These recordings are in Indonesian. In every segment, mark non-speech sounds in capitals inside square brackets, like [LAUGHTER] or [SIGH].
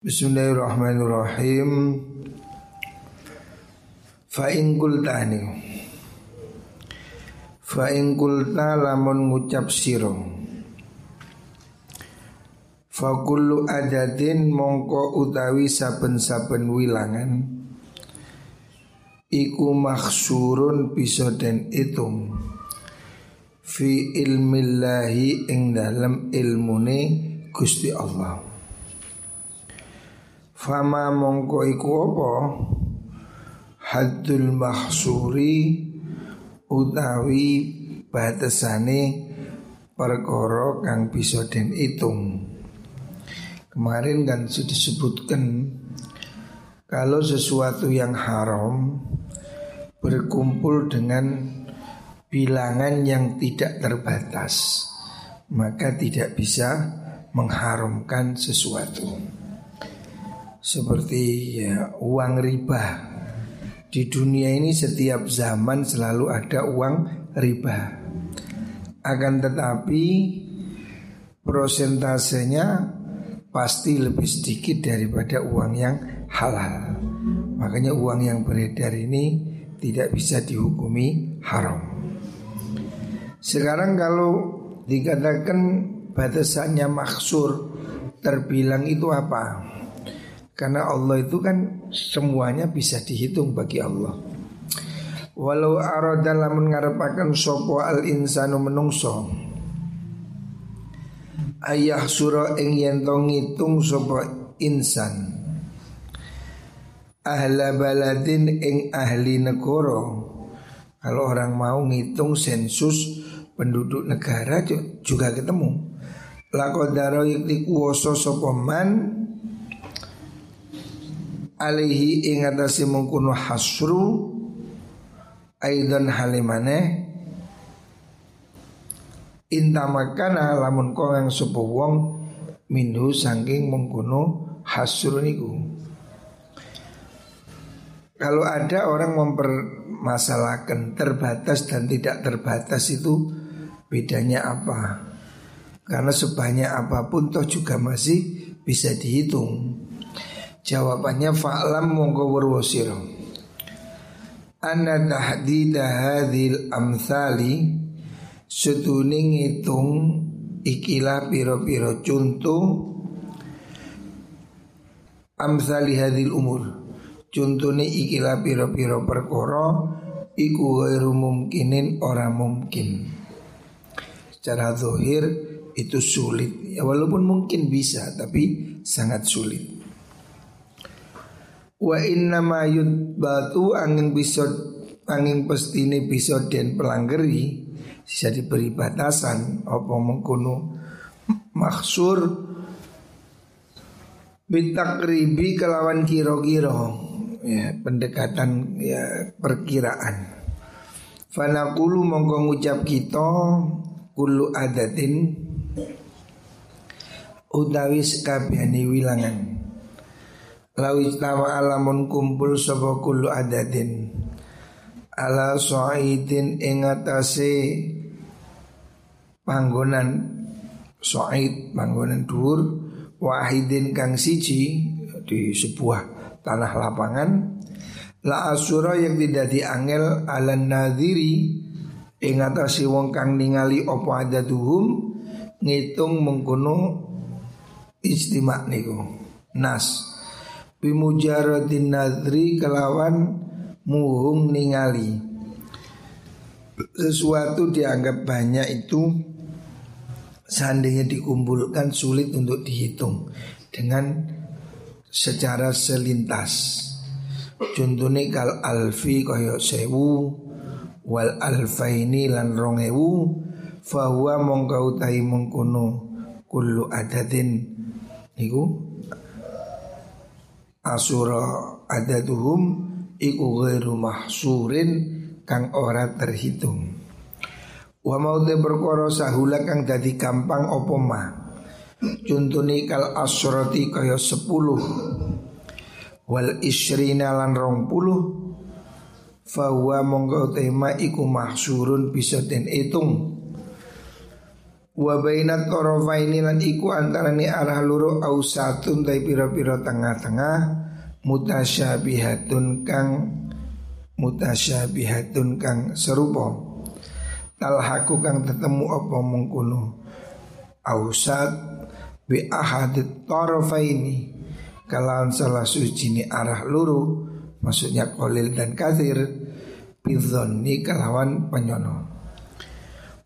Bismillahirrahmanirrahim. Fa in qulta Fa in qulta lamun ngucap siro Fa kullu adadin mongko utawi saben-saben wilangan Iku maksurun bisa den itung. Fi ilmillahi ing dalam ilmune Gusti Allah Fama mongko iku apa? Haddul mahsuri Utawi batasane Perkara kang bisa den hitung Kemarin kan sudah disebutkan Kalau sesuatu yang haram Berkumpul dengan bilangan yang tidak terbatas Maka tidak bisa mengharamkan sesuatu seperti ya uang riba. Di dunia ini setiap zaman selalu ada uang riba. Akan tetapi prosentasenya pasti lebih sedikit daripada uang yang halal. Makanya uang yang beredar ini tidak bisa dihukumi haram. Sekarang kalau dikatakan batasannya maksur terbilang itu apa? Karena Allah itu kan semuanya bisa dihitung bagi Allah. Walau arada lamun ngarepaken sapa al insanu menungso ayah surah ing yen to ngitung sapa insan. Ahla baladin ing ahli negara. Kalau orang mau ngitung sensus penduduk negara juga ketemu. Lakodaro yakti kuwoso sapa man alaihi ing atase mengkuno hasru aidan halimane intamakana lamun kong yang sepuh wong minhu saking mengkuno hasru niku kalau ada orang mempermasalahkan terbatas dan tidak terbatas itu bedanya apa? Karena sebanyak apa pun toh juga masih bisa dihitung. Jawabannya fa'lam mongko werwosiro Anna tahdida hadhil amthali Setuni ngitung ikilah piro-piro contoh Amthali hadhil umur. Contohnya ikilah piro-piro perkoro Iku ghairu mungkinin orang mungkin Secara zahir itu sulit. Ya Walaupun mungkin bisa tapi sangat sulit Wa inna ma batu angin bisa angin pestine bisa den pelanggeri bisa diberi batasan apa mengkono? Maksur bitakribi kelawan kiro-kiro ya pendekatan ya perkiraan. Fanakulu mongko ngucap kita kulu adatin utawi sekabehane wilangan Lawi tawa alamun kumpul sapa kullu adadin. Ala so'idin ingatase panggonan. So'id panggonan dhuwur. Wahidin kang siji di sebuah tanah lapangan. La asura yang tidak diangel ala nadiri ingatasi wong kang ningali opo adaduhum ngitung mengkono istimak niku. Nas bimujaradin nadri kelawan muhung ningali sesuatu dianggap banyak itu seandainya dikumpulkan sulit untuk dihitung dengan secara selintas. Contohnya kal alfi kaya sewu wal alfaini lan rongewu fahuwa mongkau tahi mengkono kullu adadin niku asura adaduhum iku ghairu mahsurin kang ora terhitung. Wa maute perkara sahula kang dadi gampang apa ma. Contone kal asrati kaya 10 wal isrina lan 20 fahuwa mongko tema iku mahsurun bisa den hitung Wa bainat tarafaini lan iku antarane arah loro ausatun tai pira-pira tengah-tengah mutasyabihatun kang mutasyabihatun kang serupa. Talhaku kang tetemu apa mengkono ausat bi ahadit tarafaini. Kalawan salah suci ni arah luru maksudnya kolil dan kathir bidhonni kalawan penyono.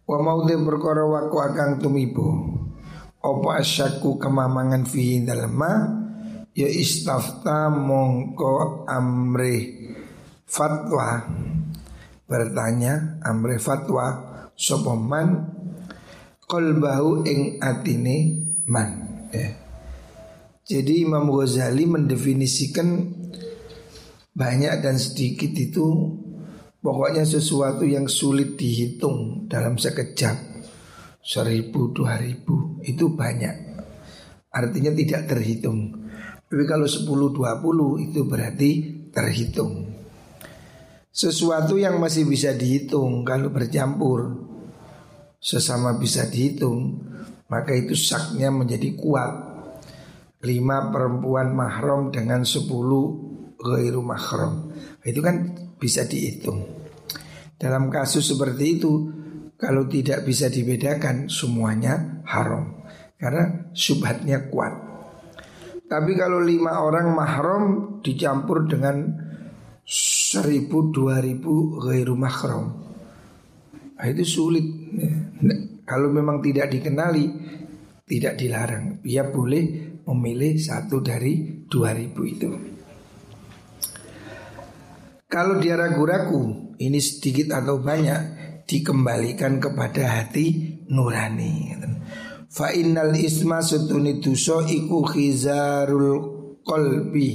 Wa maudhi perkara waku akang tumibo apa asyaku kemamangan fihi ma ya istafta mongko amri fatwa. Bertanya amri fatwa sopoman kolbahu ing atine man ya. Jadi Imam Ghazali mendefinisikan banyak dan sedikit itu pokoknya sesuatu yang sulit dihitung dalam sekejap. Seribu dua ribu itu banyak. Artinya tidak terhitung tapi kalau sepuluh dua puluh itu berarti terhitung sesuatu yang masih bisa dihitung kalau bercampur sesama bisa dihitung maka itu saknya menjadi kuat lima perempuan mahram dengan sepuluh ghairu mahram. Itu kan bisa dihitung. Dalam kasus seperti itu kalau tidak bisa dibedakan semuanya haram karena subhatnya kuat. Tapi kalau lima orang mahram dicampur dengan seribu dua ribu ghairu mahram, nah, itu sulit. Kalau memang tidak dikenali tidak dilarang, dia boleh memilih satu dari dua ribu itu. Kalau dia ragu-ragu, ini sedikit atau banyak dikembalikan kepada hati nurani. Fa innal isma sutuni duso iku khizarul qalbi.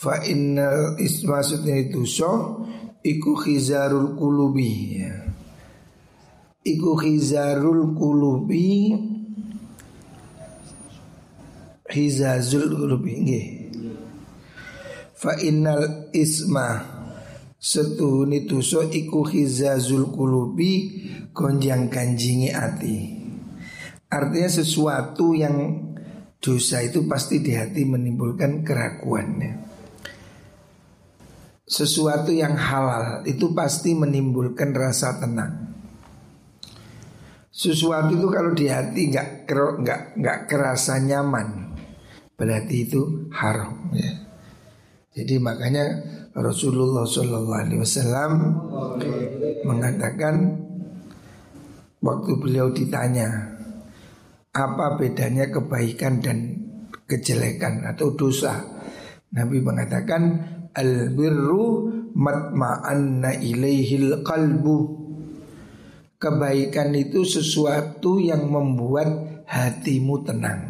Fa innal isma sutuni duso iku khizarul kulubi. Iku khizarul kulubi hizazul qulubi nggih fa innal isma setuni dosa iku hizazul qulubi gonjang kanjingi ati artinya sesuatu yang dosa itu pasti di hati menimbulkan keraguan sesuatu yang halal itu pasti menimbulkan rasa tenang sesuatu itu kalau di hati nggak nggak nggak kerasa nyaman berarti itu haram ya. Jadi makanya Rasulullah Shallallahu Alaihi Wasallam mengatakan waktu beliau ditanya apa bedanya kebaikan dan kejelekan atau dosa, Nabi mengatakan al birru matma'anna ilaihil qalbu. Kebaikan itu sesuatu yang membuat hatimu tenang.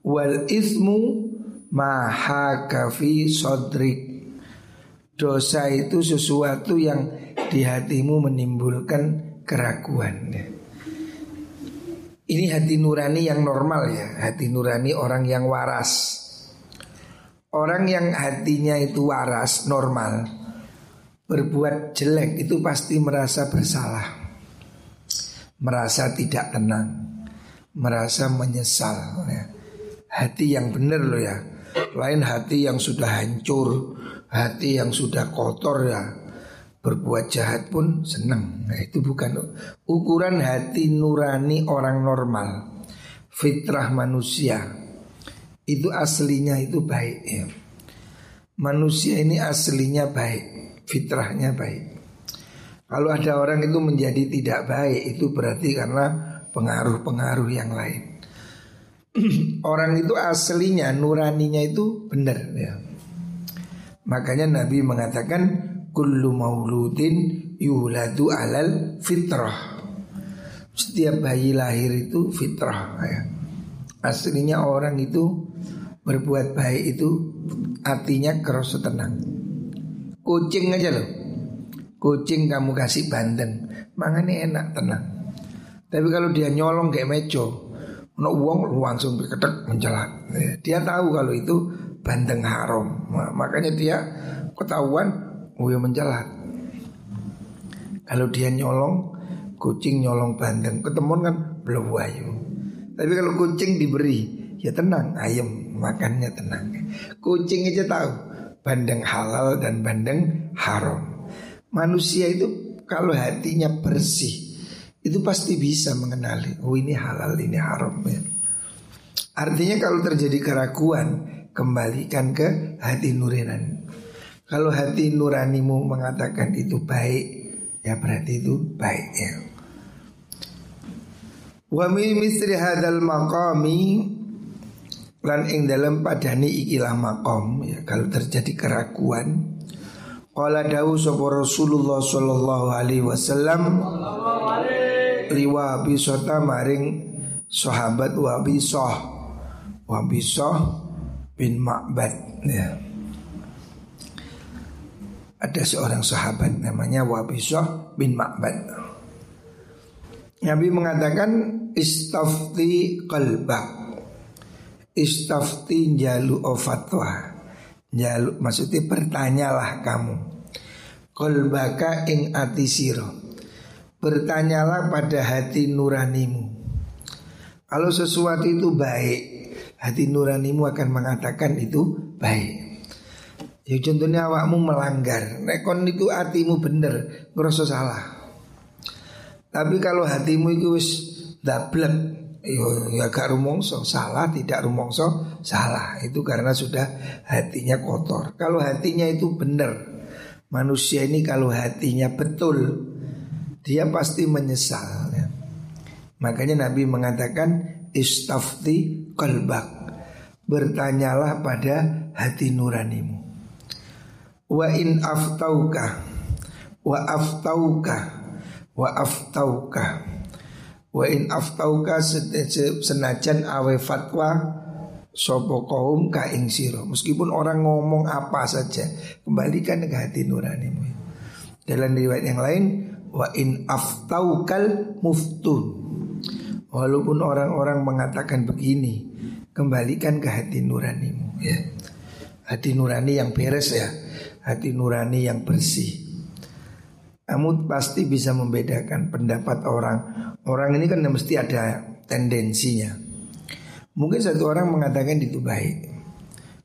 Wal ismu mahaka fi sodrik dosa itu sesuatu yang di hatimu menimbulkan keraguan ini hati nurani yang normal ya. Hati nurani orang yang waras. Orang yang hatinya itu waras normal berbuat jelek itu pasti merasa bersalah. Merasa tidak tenang. Merasa menyesal. Ya. Hati yang benar loh ya. Lain hati yang sudah hancur, hati yang sudah kotor ya. Berbuat jahat pun senang. Nah, itu bukan ukuran hati nurani orang normal. Fitrah manusia itu aslinya itu baik ya. Manusia ini aslinya baik, fitrahnya baik. Kalau ada orang itu menjadi tidak baik itu berarti karena pengaruh-pengaruh yang lain. [CLEARS THROAT] orang itu aslinya nuraninya itu benar ya. Makanya Nabi mengatakan kullu mauludin yuladu alal fitrah. Setiap bayi lahir itu fitrah ya. Aslinya orang itu berbuat baik itu artinya kerasa tenang. Kucing aja loh. Kucing kamu kasih banten, makanya enak tenang. Tapi kalau dia nyolong kayak meco, No uang langsung berkedek menjelat. Dia tahu kalau itu bandeng haram. Makanya dia ketahuan ya menjelat. Kalau dia nyolong kucing nyolong bandeng ketemu kan belum wayu. Tapi kalau kucing diberi ya tenang, ayam makannya tenang. Kucing aja tahu bandeng halal dan bandeng haram. Manusia itu kalau hatinya bersih itu pasti bisa mengenali oh ini halal ini haram ya. Artinya kalau terjadi keraguan kembalikan ke hati nurani. Kalau hati nuranimu mengatakan itu baik ya berarti itu baik ya. Wa min misri hadal maqami lan ing dalam padani ikilah makom ya kalau terjadi keraguan. Qala dawu sapa Rasulullah sallallahu alaihi wasallam liwa bisota maring sahabat wa bisah. Wa bin Ma'bad ya ada seorang sahabat namanya Wabisah bin Ma'bad. Nabi mengatakan istafti qalbak Istafti jalu fatwa. Jalu maksudnya bertanyalah kamu. Qalbaka ing ati siro Bertanyalah pada hati nuranimu. Kalau sesuatu itu baik Hati nuranimu akan mengatakan itu baik Ya contohnya awakmu melanggar. Nekon itu hatimu bener Ngerasa salah. Tapi kalau hatimu itu wis dablek Yo, ya gak rumongso salah tidak rumongso salah. Itu karena sudah hatinya kotor. Kalau hatinya itu benar manusia ini kalau hatinya betul dia pasti menyesal ya. makanya Nabi mengatakan istafti kalbak bertanyalah pada hati nuranimu wa in aftauka wa aftauka wa aftauka Wa in aftauka senajan awe fatwa sopo kaum ka ing siro. Meskipun orang ngomong apa saja, kembalikan ke hati nuranimu. Dalam riwayat yang lain, wa in aftaukal muftun. Walaupun orang-orang mengatakan begini, kembalikan ke hati nuranimu ya. Hati nurani yang beres ya, hati nurani yang bersih. Kamu pasti bisa membedakan pendapat orang. Orang ini kan mesti ada tendensinya. Mungkin satu orang mengatakan itu baik,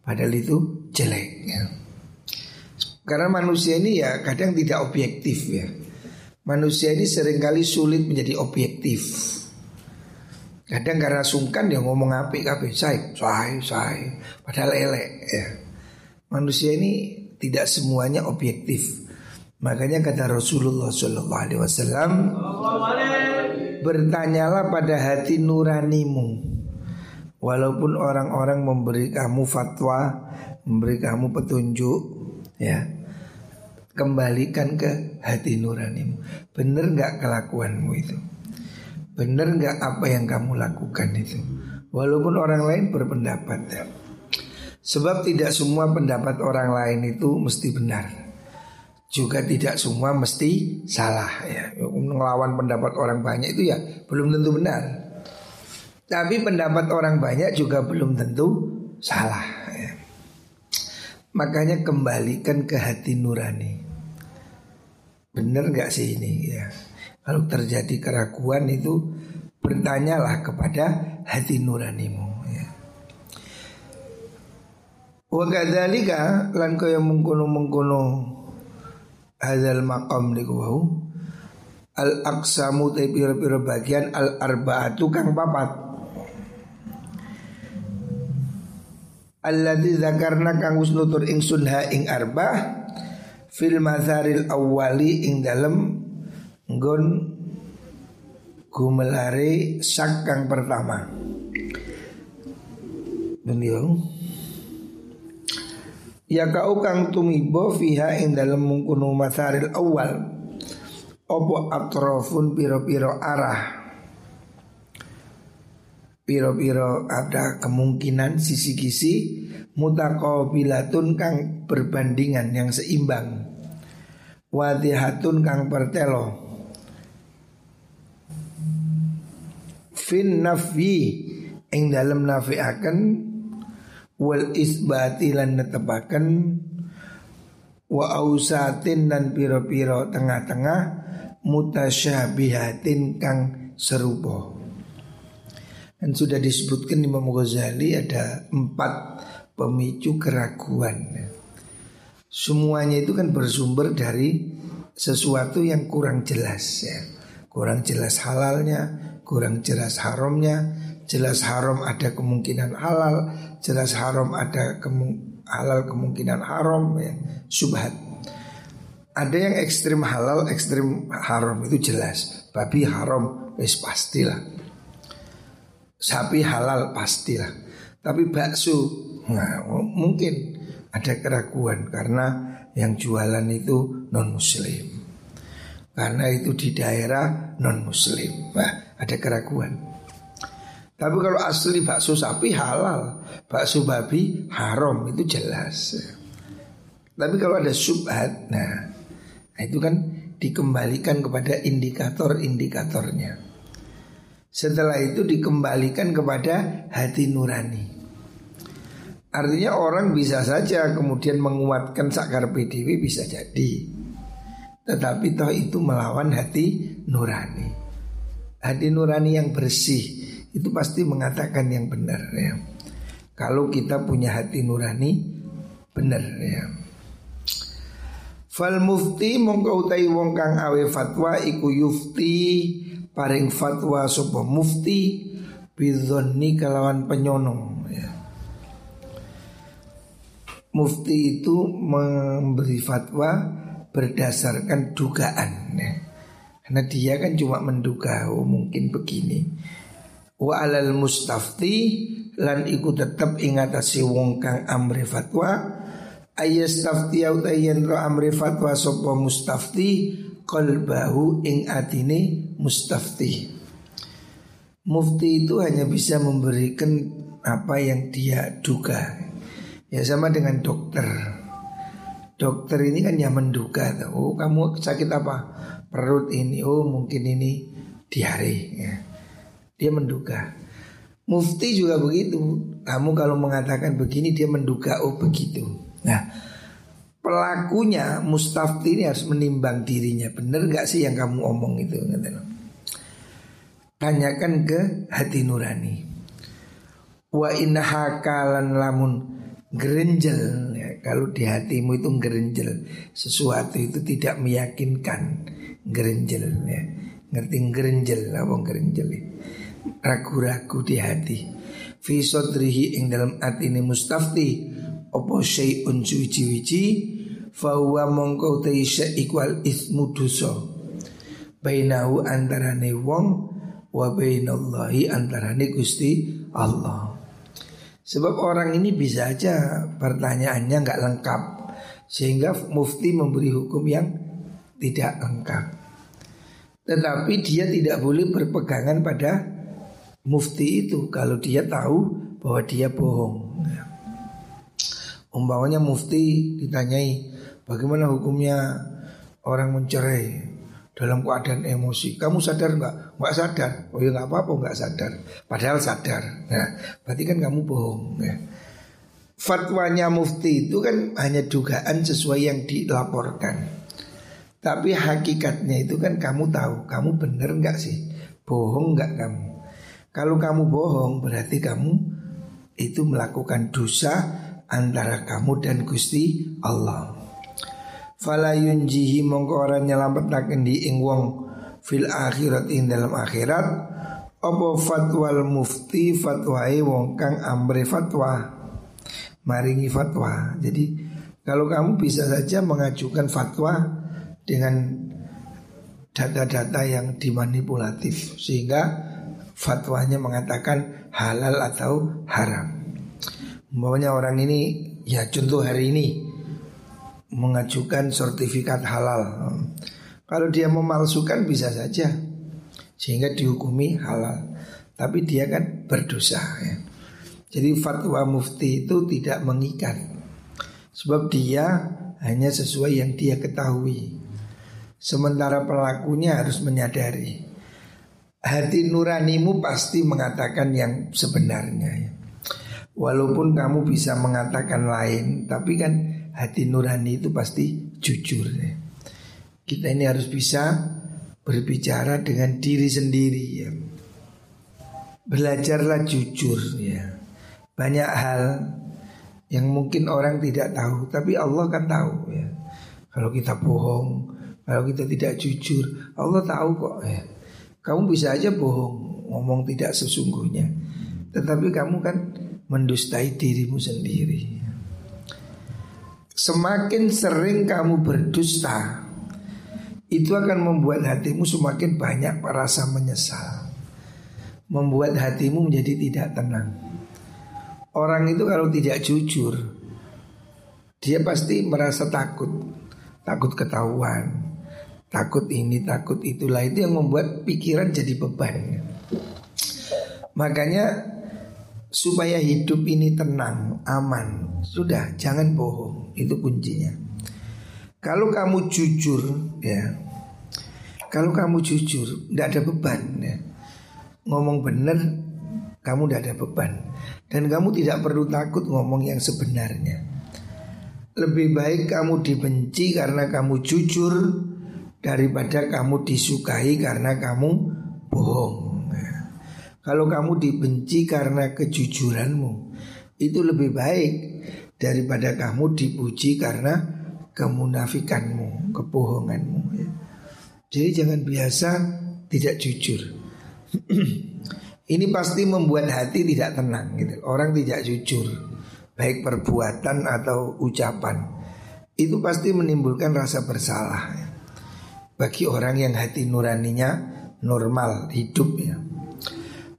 padahal itu jelek. Ya. Karena manusia ini ya kadang tidak objektif ya. Manusia ini sering kali sulit menjadi objektif. Kadang karena sungkan dia ngomong api api saya, saya, saya, padahal elek ya. Manusia ini tidak semuanya objektif. Makanya kata Rasulullah Shallallahu Alaihi Wasallam, bertanyalah pada hati nuranimu, walaupun orang-orang memberi kamu fatwa, memberi kamu petunjuk, ya kembalikan ke hati nuranimu. Bener nggak kelakuanmu itu? Bener nggak apa yang kamu lakukan itu? Walaupun orang lain berpendapat, ya. Sebab tidak semua pendapat orang lain itu mesti benar juga tidak semua mesti salah ya. Melawan pendapat orang banyak itu ya belum tentu benar. Tapi pendapat orang banyak juga belum tentu salah ya. Makanya kembalikan ke hati nurani. Benar nggak sih ini ya? Kalau terjadi keraguan itu bertanyalah kepada hati nuranimu Wa kadzalika lan kaya mengkono-mengkono Hadal maqam niku wau Al aksamu te pira-pira bagian al arbaatu kang papat Alladzi zakarna kang wis nutur ingsun ha ing arba fil mazaril awwali ing dalem nggon gumelare sak kang pertama. Ya kau kang tumibo fiha ing dalam mungkunu masaril awal. Opo atrofun piro-piro arah? Piro-piro ada kemungkinan sisi kisi Mutakobilatun kang berbandingan yang seimbang. Wadihatun kang pertelo. Fin nafi ing dalam nafi akan wal isbati lan netepaken wa ausatin dan piro-piro tengah-tengah mutasyabihatin kang serupa. Dan sudah disebutkan Imam Ghazali ada empat pemicu keraguan. Semuanya itu kan bersumber dari sesuatu yang kurang jelas ya. Kurang jelas halalnya, kurang jelas haramnya, jelas haram ada kemungkinan halal, jelas haram ada kemung halal kemungkinan haram ya. Subhat. Ada yang ekstrim halal, ekstrim haram itu jelas. Babi haram, wis pastilah sapi halal pastilah. Tapi bakso, nah, mungkin ada keraguan karena yang jualan itu non muslim. Karena itu di daerah non muslim, nah, ada keraguan. Tapi kalau asli bakso sapi halal, bakso babi haram itu jelas. Tapi kalau ada subhat, nah, nah itu kan dikembalikan kepada indikator-indikatornya. Setelah itu dikembalikan kepada hati nurani. Artinya orang bisa saja kemudian menguatkan sakar PDW bisa jadi. Tetapi toh itu melawan hati nurani. Hati nurani yang bersih itu pasti mengatakan yang benar ya. Kalau kita punya hati nurani benar ya. Fal mufti mongko utai wong kang awe fatwa iku yufti paring fatwa sopo mufti bidhonni kalawan penyonong ya. Mufti itu memberi fatwa berdasarkan dugaan ya. Karena dia kan cuma menduga oh mungkin begini. Wa alal mustafti lan iku tetep ingatasi wong kang amri fatwa ayastafti au tayyan amri fatwa sapa mustafti qalbahu ing atine mustafti. Mufti itu hanya bisa memberikan apa yang dia duga. Ya sama dengan dokter. Dokter ini kan yang menduga, oh kamu sakit apa? Perut ini, oh mungkin ini diare. Ya. Dia menduga. Mufti juga begitu. Kamu kalau mengatakan begini dia menduga oh begitu. Nah, pelakunya mustafti ini harus menimbang dirinya benar nggak sih yang kamu omong itu tanyakan ke hati nurani wa inna hakalan lamun gerenjel ya, kalau di hatimu itu gerenjel sesuatu itu tidak meyakinkan gerenjel ya ngerti gerenjel apa gerenjel ya? Ragu-ragu di hati. Fi sodrihi ing dalam hati ini mustafti. Opo syai'un suci-wici? Fahuwa mongko te ikwal ismu dosa. Bainahu antarane wong wa bainallahi antarane Gusti Allah. Sebab orang ini bisa aja pertanyaannya nggak lengkap sehingga mufti memberi hukum yang tidak lengkap. Tetapi dia tidak boleh berpegangan pada mufti itu kalau dia tahu bahwa dia bohong Umpamanya mufti ditanyai bagaimana hukumnya orang mencerai dalam keadaan emosi. Kamu sadar nggak? Nggak sadar. Oh ya nggak apa-apa nggak sadar. Padahal sadar. Nah, berarti kan kamu bohong. Ya. Fatwanya mufti itu kan hanya dugaan sesuai yang dilaporkan. Tapi hakikatnya itu kan kamu tahu, kamu benar nggak sih? Bohong nggak kamu? Kalau kamu bohong berarti kamu itu melakukan dosa antara kamu dan Gusti Allah. Fala yunjihi mongko ora nyelametake di ing wong fil akhirat ing dalam akhirat apa fatwal mufti fatwae wong kang amri fatwa maringi fatwa. Jadi kalau kamu bisa saja mengajukan fatwa dengan data-data yang dimanipulatif sehingga fatwanya mengatakan halal atau haram. Umpamanya orang ini ya contoh hari ini mengajukan sertifikat halal. Kalau dia memalsukan bisa saja sehingga dihukumi halal. Tapi dia kan berdosa ya. Jadi fatwa mufti itu tidak mengikat Sebab dia hanya sesuai yang dia ketahui Sementara pelakunya harus menyadari Hati nuranimu pasti mengatakan yang sebenarnya ya. Walaupun kamu bisa mengatakan lain, tapi kan hati nurani itu pasti jujur. Ya. Kita ini harus bisa berbicara dengan diri sendiri ya. Belajarlah jujur ya. Banyak hal yang mungkin orang tidak tahu, tapi Allah kan tahu ya. Kalau kita bohong, kalau kita tidak jujur, Allah tahu kok ya. Kamu bisa aja bohong, ngomong tidak sesungguhnya. Tetapi kamu kan mendustai dirimu sendiri. Semakin sering kamu berdusta, itu akan membuat hatimu semakin banyak rasa menyesal. Membuat hatimu menjadi tidak tenang. Orang itu kalau tidak jujur, dia pasti merasa takut, takut ketahuan, takut ini, takut itulah. Itu yang membuat pikiran jadi beban. Makanya supaya hidup ini tenang, aman, sudah jangan bohong, itu kuncinya. Kalau kamu jujur ya Kalau kamu jujur Tidak ada beban ya. Ngomong benar Kamu tidak ada beban. Dan kamu tidak perlu takut ngomong yang sebenarnya. Lebih baik kamu dibenci karena kamu jujur Daripada kamu disukai karena kamu bohong ya. Kalau kamu dibenci karena kejujuranmu Itu lebih baik Daripada kamu dipuji karena kemunafikanmu, kebohonganmu ya. Jadi jangan biasa tidak jujur. [CLEARS THROAT] Ini pasti membuat hati tidak tenang gitu. Orang tidak jujur, baik perbuatan atau ucapan. Itu pasti menimbulkan rasa bersalah ya. Bagi orang yang hati nuraninya normal, hidup ya.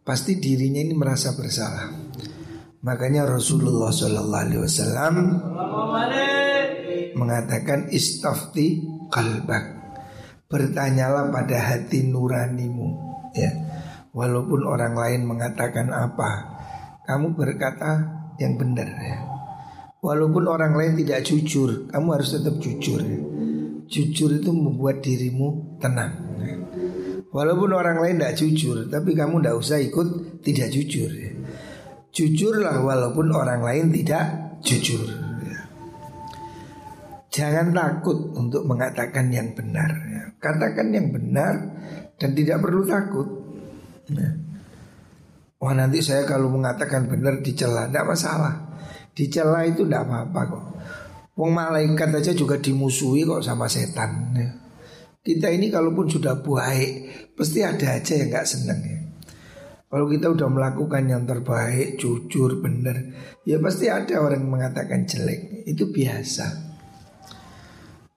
Pasti dirinya ini merasa bersalah. Makanya Rasulullah Wasallam mengatakan istafti kalbak Bertanyalah pada hati nuranimu ya Walaupun orang lain mengatakan apa Kamu berkata yang benar ya Walaupun orang lain tidak jujur Kamu harus tetap jujur ya. Jujur itu membuat dirimu tenang. Walaupun orang lain tidak jujur Tapi kamu tidak usah ikut tidak jujur. Jujurlah walaupun orang lain tidak jujur Jangan takut untuk mengatakan yang benar. Katakan yang benar dan tidak perlu takut. Wah nanti saya kalau mengatakan benar dicela Tidak masalah Dicela itu tidak apa-apa kok Wong malaikat aja juga dimusuhi kok sama setan ya. Kita ini kalaupun sudah baik Pasti ada aja yang gak seneng ya kalau kita udah melakukan yang terbaik, jujur, benar, ya pasti ada orang yang mengatakan jelek. Itu biasa.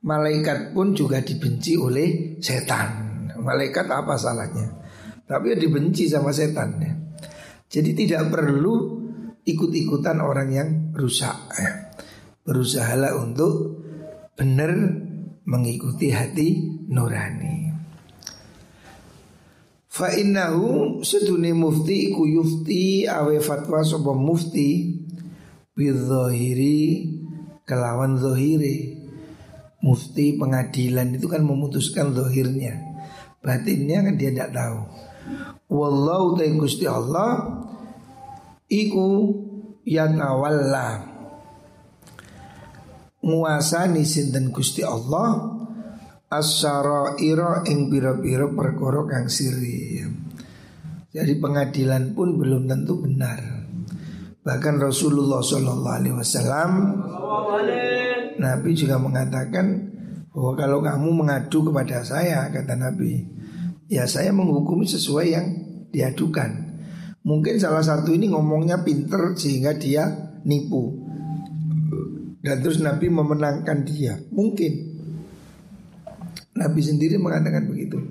Malaikat pun juga dibenci oleh setan. Malaikat apa salahnya? Tapi ya dibenci sama setan ya. Jadi tidak perlu ikut-ikutan orang yang rusak ya. Berusahalah untuk benar mengikuti hati nurani. Fa innahu sedune mufti iku yufti awe fatwa sapa mufti bidhahiri kelawan zahiri mufti pengadilan itu kan memutuskan zahirnya. Batinnya kan dia tidak tahu. Wallahu ta'ala gusti Allah iku yatawalla nguasani sinten gusti Allah asyaraira ing bira-bira perkara kang siri jadi pengadilan pun belum tentu benar bahkan Rasulullah Shallallahu Alaihi Wasallam Nabi juga mengatakan bahwa kalau kamu mengadu kepada saya kata Nabi, ya saya menghukumi sesuai yang diadukan. Mungkin salah satu ini ngomongnya pinter sehingga dia nipu. Dan terus Nabi memenangkan dia. Mungkin Nabi sendiri mengatakan begitu.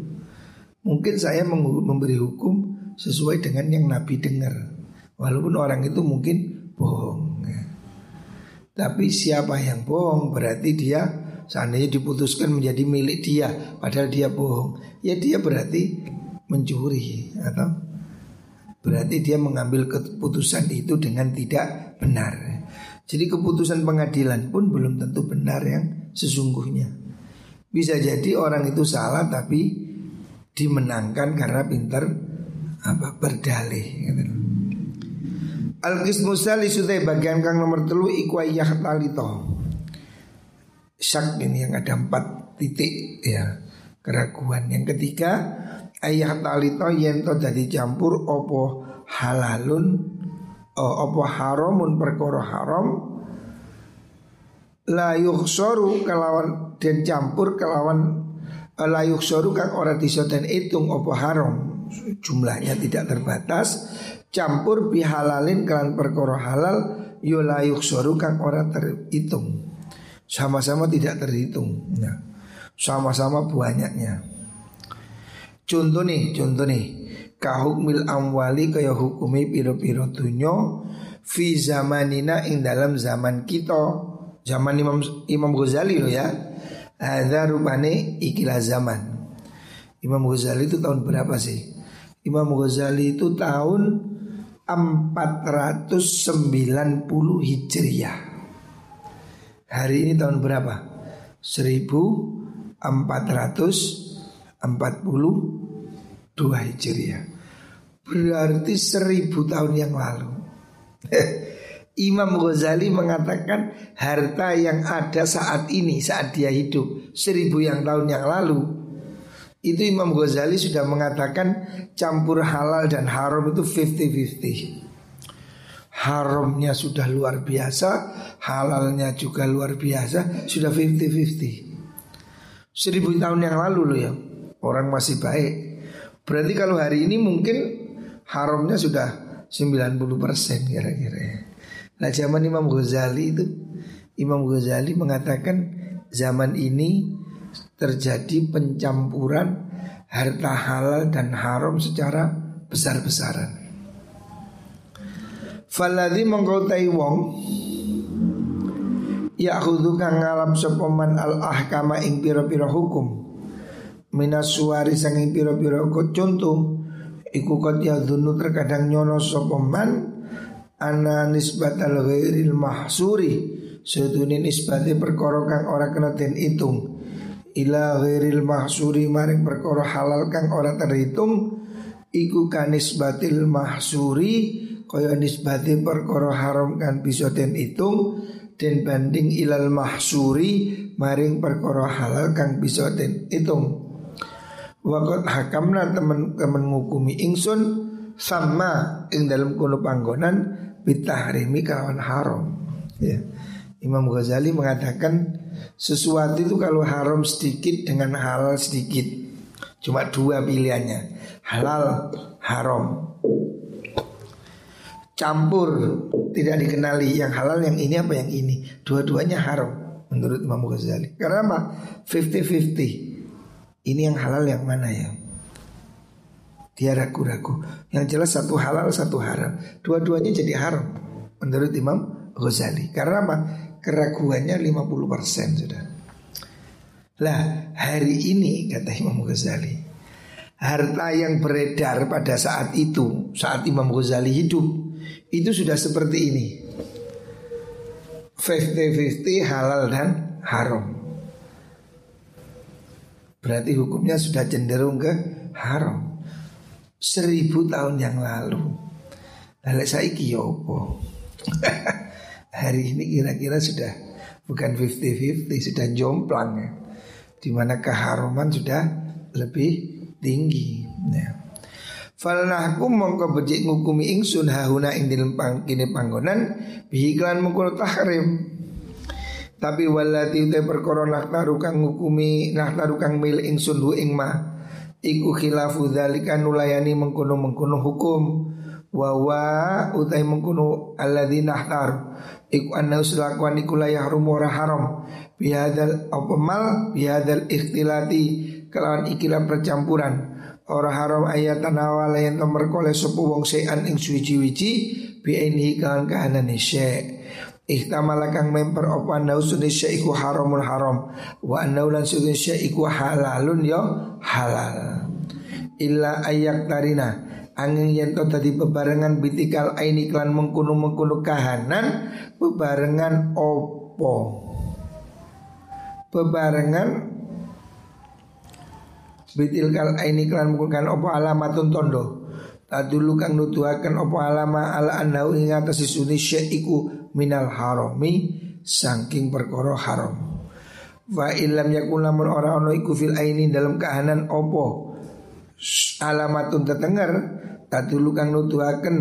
Mungkin saya memberi hukum sesuai dengan yang Nabi dengar. Walaupun orang itu mungkin bohong. Tapi siapa yang bohong berarti dia seandainya diputuskan menjadi milik dia padahal dia bohong. Ya dia berarti mencuri atau berarti dia mengambil keputusan itu dengan tidak benar. Jadi keputusan pengadilan pun belum tentu benar yang sesungguhnya. Bisa jadi orang itu salah tapi dimenangkan karena pintar apa berdalih. Gitu. Al qismu salisute bagian kang nomor telu iku talito. Syak ini yang ada empat titik ya. keraguan. Yang ketiga ayah talito yen to dadi campur opo halalun oh, opo haramun perkara haram? La yukhsaru kelawan dan campur kelawan eh, la yukhsaru kang ora bisa den hitung opo haram. Jumlahnya tidak terbatas. Campur bihalalin kalian perkara halal yo la yukhsaru kang ora terhitung. Sama-sama tidak terhitung. Nah, sama-sama banyaknya. Contoh nih contoh nih kahukmil amwali kaya hukumi piro-piro dunyo fi zamanina ing dalam zaman kita zaman Imam Imam Ghazali loh ya. Ada rupane ikilah zaman. Imam Ghazali itu tahun berapa sih? Imam Ghazali itu tahun 490 Hijriah. Hari ini tahun berapa? 1442 Hijriah. Berarti seribu tahun yang lalu. [LAUGHS] Imam Ghazali mengatakan harta yang ada saat ini saat dia hidup seribu yang tahun yang lalu itu Imam Ghazali sudah mengatakan campur halal dan haram itu 50-50 Haramnya sudah luar biasa Halalnya juga luar biasa Sudah 50-50 Seribu tahun yang lalu loh ya Orang masih baik Berarti kalau hari ini mungkin Haramnya sudah 90% kira-kira ya Nah zaman Imam Ghazali itu Imam Ghazali mengatakan zaman ini terjadi pencampuran harta halal dan haram secara besar-besaran. Faladhi mengkotai wong Ya'khudhu kang ngalam sopoman al ahkama ing piro-piro hukum Minas suari sanging piro-piro contoh Iku kot ya terkadang nyono sopoman Ana nisbatal ghairil mahsuri Seduni nisbati perkara kang ora kena den hitung. Ila ghairil mahsuri maring perkara halal kang ora terhitung Iku kanisbatil mahsuri Kaya nisbati perkara haram kan bisa den hitung Dan banding ilal mahsuri Maring perkara halal kang bisa den hitung Wakot hakamna temen-temen ngukumi ingsun sama ing dalam kuno panggonan bitahrimi kawan haram. Ya. Imam Ghazali mengatakan sesuatu itu kalau haram sedikit dengan halal sedikit. Cuma dua pilihannya, halal, haram. Campur tidak dikenali yang halal yang ini apa yang ini. Dua-duanya haram menurut Imam Ghazali. Karena apa? 50-50. Ini yang halal yang mana ya? Dia ragu-ragu. Yang jelas satu halal satu haram. Dua-duanya jadi haram menurut Imam Ghazali. Karena apa? Keraguannya 50% sudah. Lah hari ini kata Imam Ghazali Harta yang beredar pada saat itu Saat Imam Ghazali hidup Itu sudah seperti ini 50-50 halal dan haram Berarti hukumnya sudah cenderung ke haram seribu tahun yang lalu. Lalu saya opo. Hari ini kira-kira sudah bukan 50-50 sudah jomplang ya. Di mana keharuman sudah lebih tinggi. Ya. Falnahku mongko becik ngukumi ingsun hahuna ing dilempang kini panggonan bihiklan mengkono tahrim. Tapi walati utai perkara naktaru kang ngukumi naktaru kang mil ingsun hu ing ma. Iku khilafu dzalika nulayani mengkono-mengkono hukum. Wa wa utai mengkono alladzina nahtar. Iku anna uslakuan iku la yahrum wa haram. Bihadal apamal bihadal ikhtilati. Kelawan ikilah percampuran. Ora haram ayat tanawala yang temerkole sepu wong sean ing suci-wici bi ini kawan kahanane syekh Ihtamala kang memper apa anau sunisya iku haramun haram. Wa anau lan sunisya iku halalun yo halal. Illa ayak tarina. Angin yento tadi bebarengan bitikal aini klan mengkunu mengkunu kahanan Bebarengan opo? Bebarengan Bitilkal aini klan mengkunu opo alamatun tondo? Tadulu kang nutuhaken opo alama ala anau ing atas iku minal harami saking perkara haram. Wa ilam yakun lamun ora ono iku fil aini dalam kahanan opo alamatun tetenger tatulu kang nuduhaken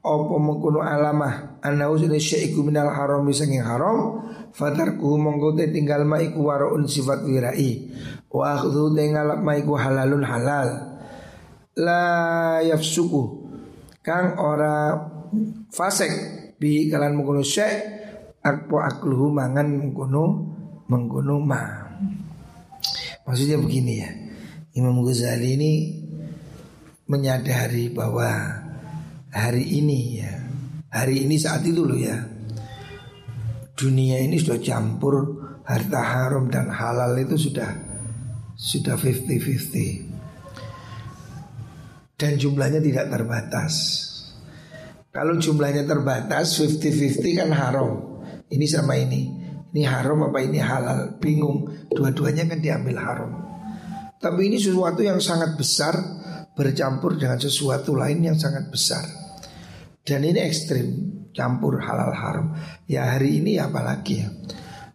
opo mengkono alamah ana usine syaiku minal haram sanging haram fatarku mongko te tinggal ma iku waraun sifat wirai wa akhdhu te ngalap ma halalun halal la yafsuku kang ora fasek bi kalan mengkono syai akpo akluhu mangan mengkono mengkono ma. Maksudnya begini ya Imam Ghazali ini menyadari bahwa hari ini ya hari ini saat itu loh ya dunia ini sudah campur harta haram dan halal itu sudah sudah 50-50 dan jumlahnya tidak terbatas kalau jumlahnya terbatas 50-50 kan haram. Ini sama ini. Ini haram apa ini halal? Bingung. Dua-duanya kan diambil haram. Tapi ini sesuatu yang sangat besar bercampur dengan sesuatu lain yang sangat besar. Dan ini ekstrim, campur halal haram. Ya hari ini ya apalagi ya.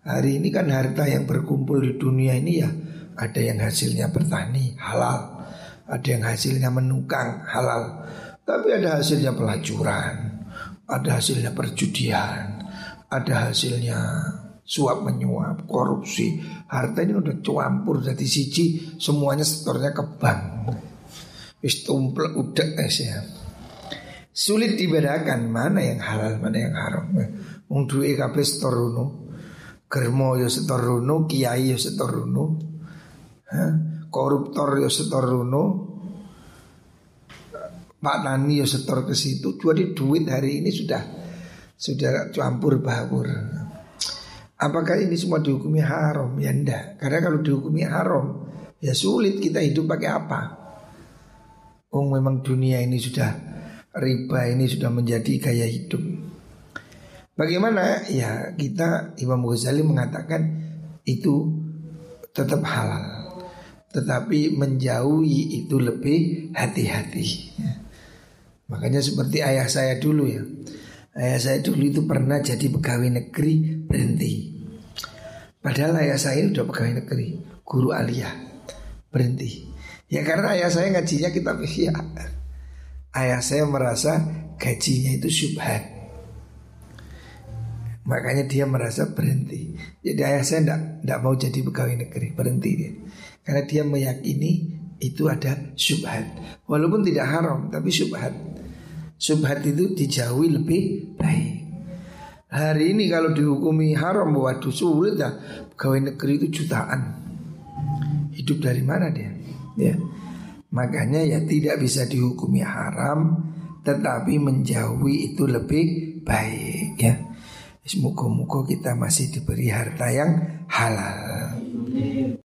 Hari ini kan harta yang berkumpul di dunia ini ya ada yang hasilnya bertani halal, ada yang hasilnya menukang halal, tapi ada hasilnya pelacuran, ada hasilnya perjudian, ada hasilnya suap menyuap, korupsi. Harta ini udah campur jadi siji, semuanya setornya ke bank. Wis tumplek udah es ya. Sulit dibedakan mana yang halal, mana yang haram. Wong duwe kabeh setor Germo yo setor kiai yo setor Koruptor yo setor Pak Nani yo setor ke situ. Jadi duit hari ini sudah sudah campur baur. Apakah ini semua dihukumi haram? Ya enggak. Karena kalau dihukumi haram, ya sulit kita hidup pakai apa? Oh memang dunia ini sudah riba ini sudah menjadi gaya hidup. Bagaimana? Ya kita Imam Ghazali mengatakan itu tetap halal. Tetapi menjauhi itu lebih hati-hati. Ya. Makanya seperti ayah saya dulu ya. Ayah saya dulu itu pernah jadi pegawai negeri berhenti. Padahal ayah saya sudah pegawai negeri, guru aliyah berhenti. Ya karena ayah saya ngajinya kitab ihya. Ayah saya merasa gajinya itu syubhat. Makanya dia merasa berhenti. Jadi ayah saya tidak mau jadi pegawai negeri, berhenti dia. Karena dia meyakini itu ada syubhat. Walaupun tidak haram, tapi syubhat. Syubhat itu dijauhi lebih baik. Hari ini kalau dihukumi haram, waduh sulit ya. Pegawai negeri itu jutaan. Hidup dari mana dia? ya. Makanya ya tidak bisa dihukumi haram tetapi menjauhi itu lebih baik ya. Semoga-moga kita masih diberi harta yang halal.